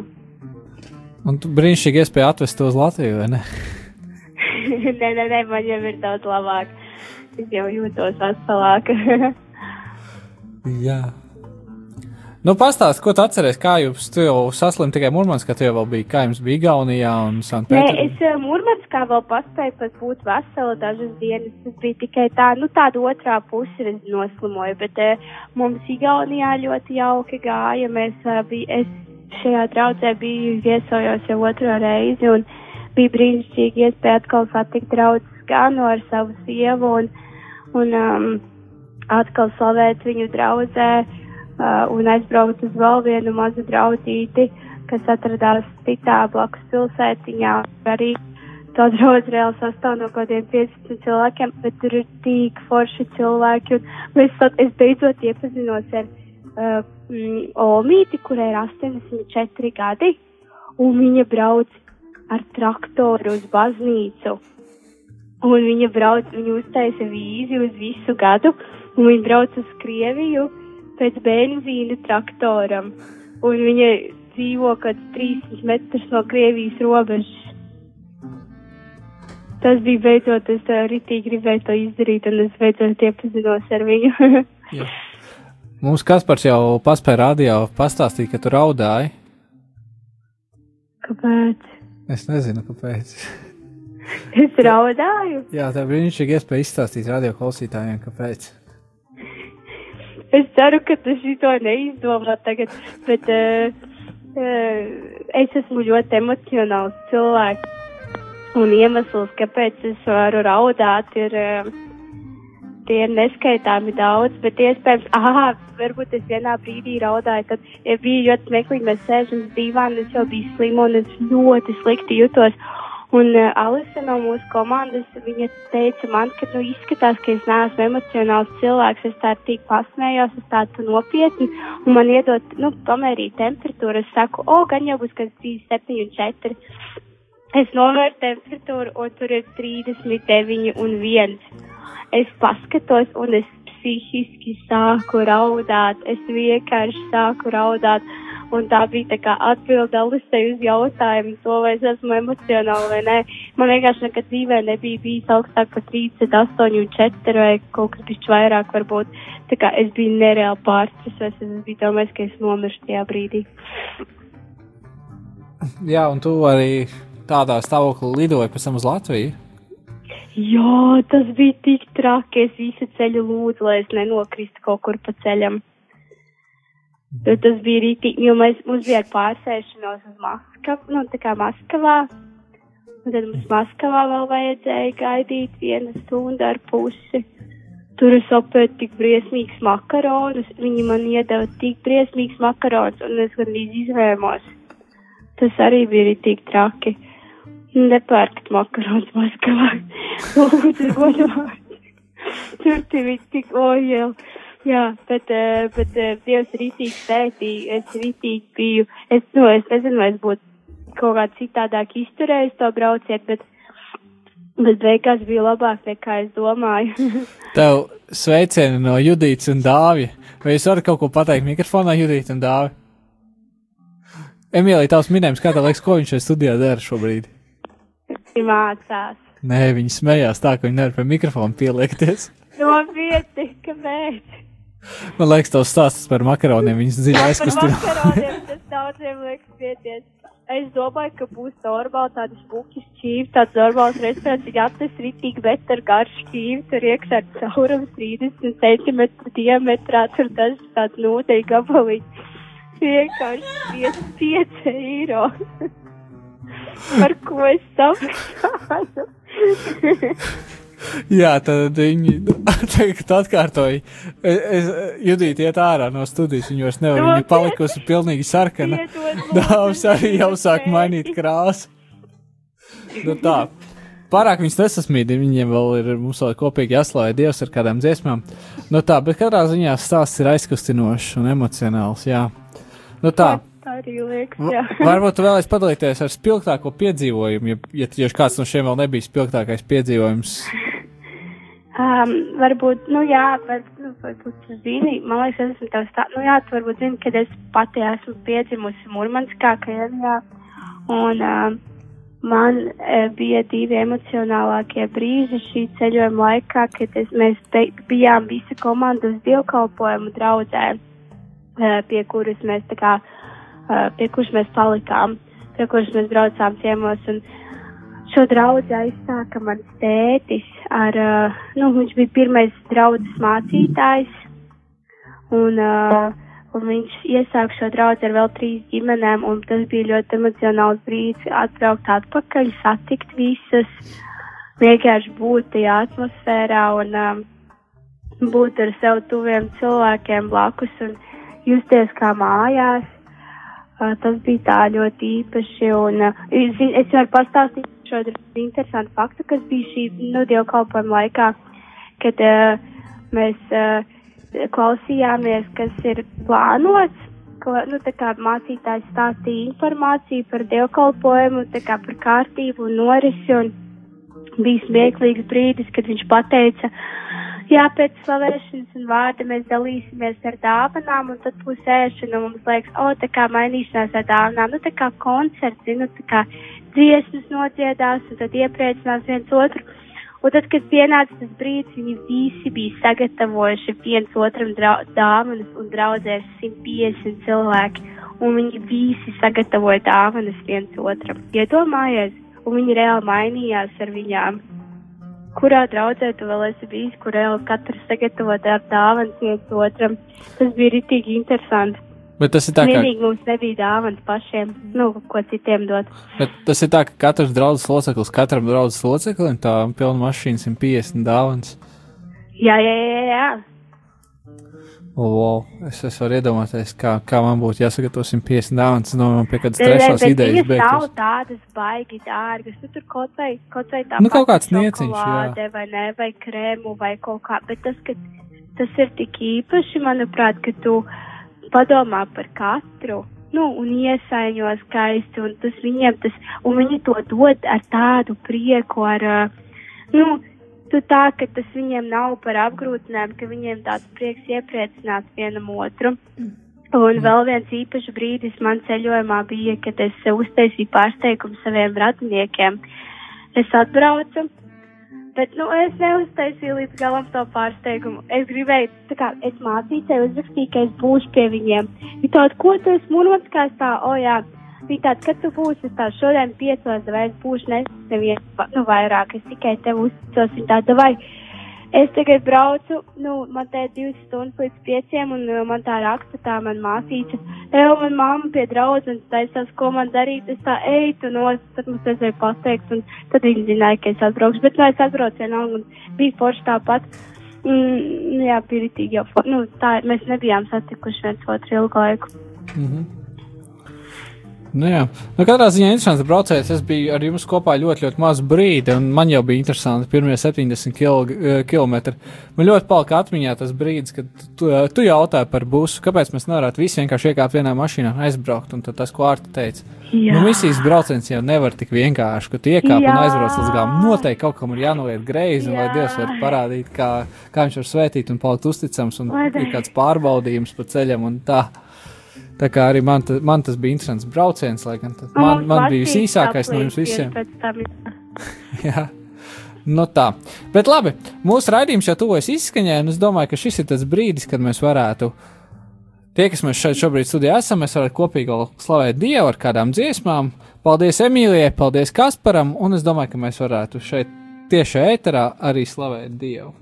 Un tu brīnišķīgi iespēja atvest to uz Latviju, vai ne? nē, nē, nē, man jau ir daudz labāk. Es jau jūtos veselāka. Jā. Nu, pastāst, ko tu atceries, kā jūs saslimt tikai Murmanskā, tu jau vēl bija, kā jums bija Igaunijā un Nē, Sanktpēterburgā? es uh, Mūrmanskā vēl paspēju pat būt vesela dažas dienas. Tas bija tikai tā, nu tāda otrā puse es noslimoju, bet uh, mums Igaunijā ļoti jauki gāja. Mēs uh, bija, es šajā draudzē biju viesojos jau otro reizi un bija brīnišķīgi iespēja atkal satikt draudzes ganu ar savu sievu un, un um, atkal slavēt viņu draudzē uh, un aizbraukt uz vēl vienu mazu draudzīti, kas atradās citā blakus pilsētiņā. Arī tā draudz reāli sastāv no kaut kādiem 15 cilvēkiem, bet tur ir tik forši cilvēki. Un mēs, es beidzot iepazinos ar uh, mm, Olmīti, kurai ir 84 gadi, un viņa brauc ar traktoru uz baznīcu. Un viņa brauc, viņa uztaisa vīzi uz visu gadu, un viņa brauc uz Krieviju pēc benzīna traktoram. Un viņa dzīvo kāds 300 metrus no Krievijas robežas. Tas bija beidzot, es tā ritīgi gribēju to izdarīt, un es beidzot iepazinos ar viņu. Mums Kaspars jau paspēja rādījā pastāstīt, ka tu raudāji. Kāpēc? Es nezinu, kāpēc. Es raudāju. Jā, tā brīnišķīgi iespēja izstāstīt radio klausītājiem, kāpēc. Es ceru, ka tu šito neizdomā tagad, bet uh, uh, es esmu ļoti emocionāls cilvēks. Un iemesls, kāpēc es varu raudāt, ir, uh, tie ir neskaitāmi daudz, bet iespējams, ah, varbūt es vienā brīdī raudāju, kad ja bija ļoti smieklīgi, mēs sēžam uz divāna, es jau biju slima un es ļoti slikti jutos. Un uh, Alisa no mūsu komandas, viņa teica man, ka, nu, izskatās, ka es neesmu emocionāls cilvēks, es tā tik pasmējos, es tādu nopietni, un man iedot, nu, pamērīt temperatūru, es saku, o, gan jau būs, kas 3, 7 un 4. Es novēru temperatūru, un tur ir 39 un 1. Es paskatos, un es psihiski sāku raudāt, es vienkārši sāku raudāt. Un tā bija tā kā atbilde Alisei uz jautājumu, to vai es esmu emocionāli vai nē. Man vienkārši nekad dzīvē nebija bijis augstāk par 38 un 4 vai kaut kas bišķi vairāk varbūt. Tā kā es biju nereāli pārstresēs, es biju domājis, ka es nomiršu tajā brīdī. Jā, un tu arī tādā stāvoklī lidoji pēc tam uz Latviju. Jā, tas bija tik traki, es visu ceļu lūdzu, lai es nenokristu kaut kur pa ceļam. Bet tas bija rītīgi, jo mēs, mums bija pārsēšanos uz Maskavu, nu tā kā Maskavā. Un tad mums Maskavā vēl vajadzēja gaidīt vienu stundu ar pusi. Tur es apēdu tik briesmīgs makaronus, viņi man iedeva tik briesmīgs makaronus, un es gan izvēmos. Tas arī bija rītīgi traki. Nepērkt makaronus Maskavā. Lūdzu, godīgi. Tur tie bija tik ojēl. Jā, bet, eh, bet eh, Dievs rītīgi sētīja, es rītīgi biju, es, nu, es nezinu, vai es būtu kaut kā citādāk izturējis to braucienu, bet, bet beigās bija labāk nekā es domāju. Tev sveicieni no Judītas un Dāvija. Vai jūs varat kaut ko pateikt mikrofonā, Judīta un Dāvija? Emīlija, tavs minējums, kā tev liekas, ko viņš šajā studijā dara šobrīd? Viņi mācās. Nē, viņi smējās tā, ka viņi nevar pie mikrofona pieliekties. Nopietni, kāpēc? Man liekas, tavs stāsts par makaroniem, viņas dziļi aizkustina. tas daudziem liekas pieties. Es domāju, ka būs normāli tādi smuki šķīvi, tāds normāls restorāns, viņa atnes ritīgi, bet ar garšu šķīvi, tur iekšā ar caurumu 30 cm diametrā, tur tas tāds nūdeļu gabaliņš. vienkārši 5 eiro. Par ko es samaksāju? Jā, tad viņi tagad atkārtoja. Es, es Judīti iet ārā no studijas, viņa vairs nevar, viņa palikusi pilnīgi sarkana. Dāvs arī jau sāk mainīt krāsu. Nu tā. Pārāk viņas nesasmīd, viņiem vēl ir mums vēl kopīgi jāslavē Dievs ar kādām dziesmām. Nu tā, bet katrā ziņā stāsts ir aizkustinošs un emocionāls, jā. Nu tā. Tā arī liekas, jā. Varbūt tu vēlēsi padalīties ar spilgtāko piedzīvojumu, ja, ja, ja kāds no šiem vēl nebija spilgtākais piedzīvojums. Um, varbūt, nu jā, var, nu, varbūt tu zini, man liekas, es esmu tev stā, nu jā, tu varbūt zini, kad es pati esmu piedzimusi Murmanskā, Krievijā, un um, man e, bija divi emocionālākie brīži šī ceļojuma laikā, kad es, mēs te, bijām visa komanda uz dievkalpojumu draudzē, e, pie kuras mēs tā kā, e, pie kuras mēs palikām, pie kuras mēs braucām ciemos, un Šo draugu aizsāka mans tētis ar, uh, nu, viņš bija pirmais draudzes mācītājs, un, uh, un viņš iesāka šo draugu ar vēl trīs ģimenēm, tas bija ļoti emocionāls brīdis atbraukt atpakaļ, satikt visas, vienkārši būt tajā atmosfērā un um, būt ar sev tuviem cilvēkiem blakus un justies kā mājās. Tas bija tā ļoti īpaši, un es varu pastāstīt šo interesantu faktu, kas bija šī nu, dievkalpojuma laikā, kad uh, mēs uh, klausījāmies, kas ir plānots, ko, nu, mācītājs stāstīja informāciju par dievkalpojumu, kā par kārtību un norisi, un bija smieklīgs brīdis, kad viņš pateica, jā, pēc slavēšanas un vārda mēs dalīsimies ar dāvanām, un tad būs ēšana, un mums liekas, o, tā kā mainīšanās ar dāvanām, nu, tā kā koncerts, zinu, tā kā dziesmas nodziedās, un tad iepriecinās viens otru. Un tad, kad pienāca tas brīdis, viņi visi bija sagatavojuši viens otram dāvanas un draudzēs 150 cilvēki, un viņi visi sagatavoja dāvanas viens otram. Iedomājies, un viņi reāli mainījās ar viņām. Kurā draudzē tu vēl esi bijis, kur reāli katrs sagatavo dā- dāvanas viens otram? Tas bija ritīgi interesanti. Bet tas ir tā, ka, Vienīgi mums nebija dāvanas pašiem, nu, ko citiem dot. bet tas ir tā, ka katrs draudzes loceklis, katram draudzes loceklim tā pilna mašīna 150 dāvans. Jā, jā, jā, jā. O, wow. es, es varu iedomāties, kā, kā man būtu jāsagatavo 150 dāvans. No man pie kādas trešās idejas viņas nav tādas baigi dārgas. Nu, tur kaut vai, kaut vai tā Nu, kaut kāds nieciņš, jā. vai ne, vai krēmu vai kaut kā. Bet tas, ka tas ir tik īpaši, manuprāt, ka tu padomā par katru. Nu, un iesaiņo skaisti, un tas viņiem tas, un viņi to dod ar tādu prieku, ar, nu, tu tā, ka tas viņiem nav par apgrūtinājumu, ka viņiem tāds prieks iepriecināt vienam otru. Un vēl viens īpašs brīdis man ceļojumā bija, kad es uztaisīju pārsteigumu saviem radiniekiem. Es atbraucu, bet nu, es neuztaisīju līdz galam to pārsteigumu. Es gribēju, tā kā es mācīju, uzrakstīju, ka es būšu pie viņiem. Viņa tāda, ko esi mūžs, kā es tā, o jā. Viņa tāda, kad tu būsi, es tā šodien piecos, vai es būšu ne- neviens, nu vairāk, es tikai tev uzticos. Viņa tāda, vai es tagad braucu, nu, man te ir divas stundas līdz pieciem, un uh, man tā raksta tā man māsīca. Evo, man mamma pie draudzes taisās, ko man darīt. Es tā eju, tu nos, tad mums vajadzēja pateikt, un tad viņi zināja, ka es atbraukšu. Bet, nu, es atbraucu vienalga, un bija forši tāpat. Mm, jā, bija ritīgi jau, nu, tā, mēs nebijām satikuši viens otru ilgu laiku. Nu, jā, nu, katrā ziņā interesants braucējs. Es biju ar jums kopā ļoti, ļoti mazu brīdi, un man jau bija interesanti pirmie 70 kil, km. Man ļoti palika atmiņā tas brīdis, kad tu, tu jautāji par busu, kāpēc mēs nevarētu visi vienkārši iekāpt vienā mašīnā un aizbraukt. Un tad tas, ko Arta teica, Jā. nu, misijas brauciens jau nevar tik vienkārši, ka tu iekāp Jā. un aizbrauc līdz galam. Noteikti kaut kam ir jānoliek greizi, un lai Jā. Dievs var parādīt, kā, kā viņš var svētīt un palikt uzticams, un Vai ir kāds pārbaudījums pa ceļam un tā. Tā kā arī man, ta, man tas bija interesants brauciens, lai gan tas- man, man bija visīsākais no jums visiem. Jā. Nu tā. Bet labi, mūsu raidījums jau tuvojas izskaņai, un es domāju, ka šis ir tas brīdis, kad mēs varētu. Tie, kas mēs šeit šobrīd studijā esam, mēs varētu kopīgi slavēt Dievu ar kādām dziesmām. Paldies Emīlijai, paldies Kasparam, un es domāju, ka mēs varētu šeit tieši ēterā arī slavēt Dievu.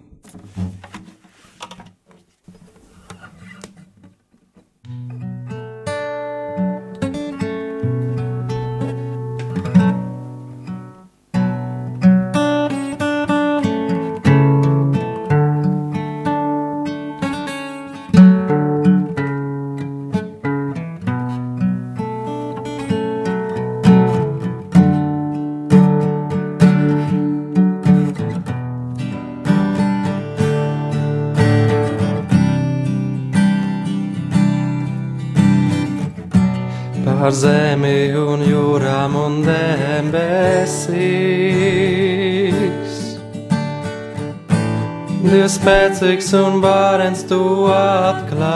Pār zemi un jūrām un debesīs. Dievs spēcīgs un bārens tu atklājies.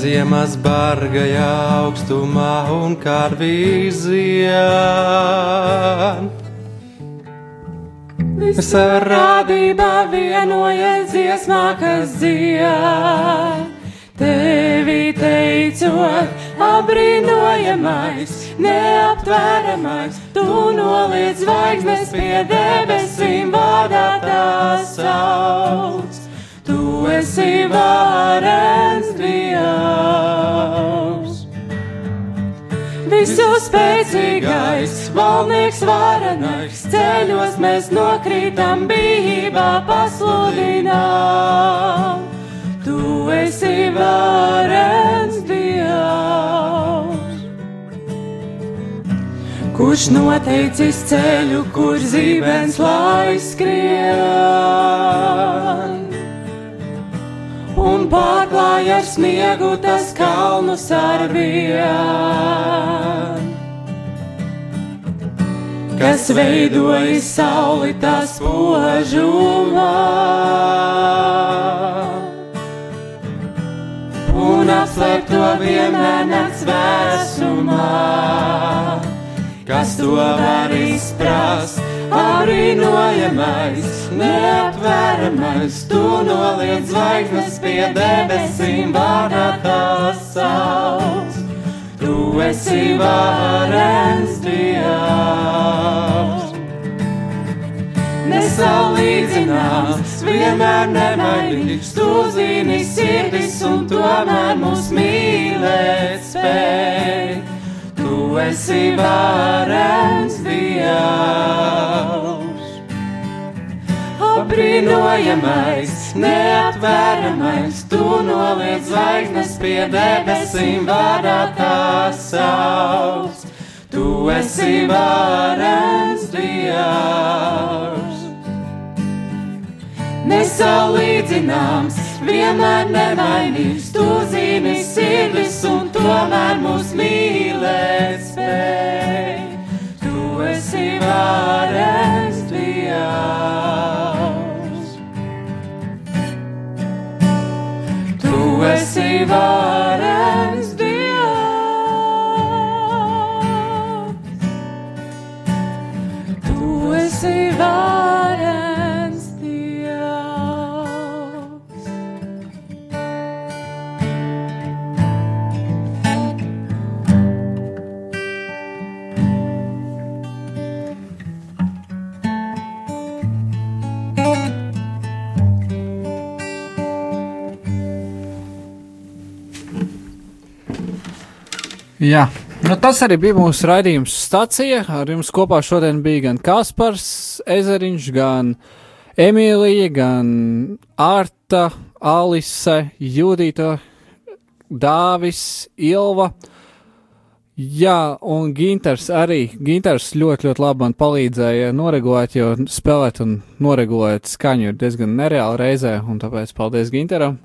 Ziemas bargajā augstumā un kārvīzijā. Visa radība vienojas dziesmā, kas dzied. Tevi teicot, apbrīnojamais, neaptveramais, tu noliec zvaigznes pie debesīm, vārdā tās sauc. Tu esi varens Dievs. Visu spēcīgais, valnieks varenais, ceļos mēs nokrītam bijībā pasludinām. Esi varens Dievs. Kurš noteicis ceļu, kur zīmens lai skrien? Un pārklāja ar sniegu tas kalnus ar vien. Kas veidoja sauli tas požumā un apslēp to vienmēr nakts vēsumā. Kas to var izprast? Apbrīnojamais, neaptveramais, tu noliec zvaigznes pie debesīm, vārdā tās sauc. Tu esi varens Dievs. Nesalīdzināms, vienmēr nemainīgs, tu zini sirdis un tomēr mūs mīlēt spēj. Tu esi varens Dievs. Apbrīnojamais, neaptveramais, tu noliec zvaigznes pie debesīm, vārdā tās sauc. Tu esi varens Dievs. Nesalīdzināms, vienmēr nemainīgs, tu zini sirdis un tomēr mūs mīlēt spēj. Tu esi varens Dievs. Tu esi varens Dievs. Tu esi varens Jā, nu tas arī bija mūsu raidījums stacija. Ar jums kopā šodien bija gan Kaspars Ezeriņš, gan Emīlija, gan Arta, Alise, Judita, Dāvis, Ilva. Jā, un Ginters arī. Ginters ļoti, ļoti labi man palīdzēja noregulēt, jo spēlēt un noregulēt skaņu ir diezgan nereāli reizē, un tāpēc paldies Ginteram,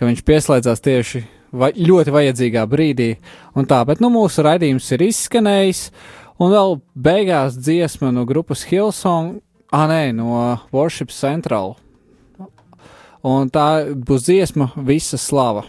ka viņš pieslēdzās tieši vai, ļoti vajadzīgā brīdī. Un tā, bet nu mūsu raidījums ir izskanējis, un vēl beigās dziesma no grupas Hillsong, ah nē, no Worship Central. Un tā būs dziesma Visa slava.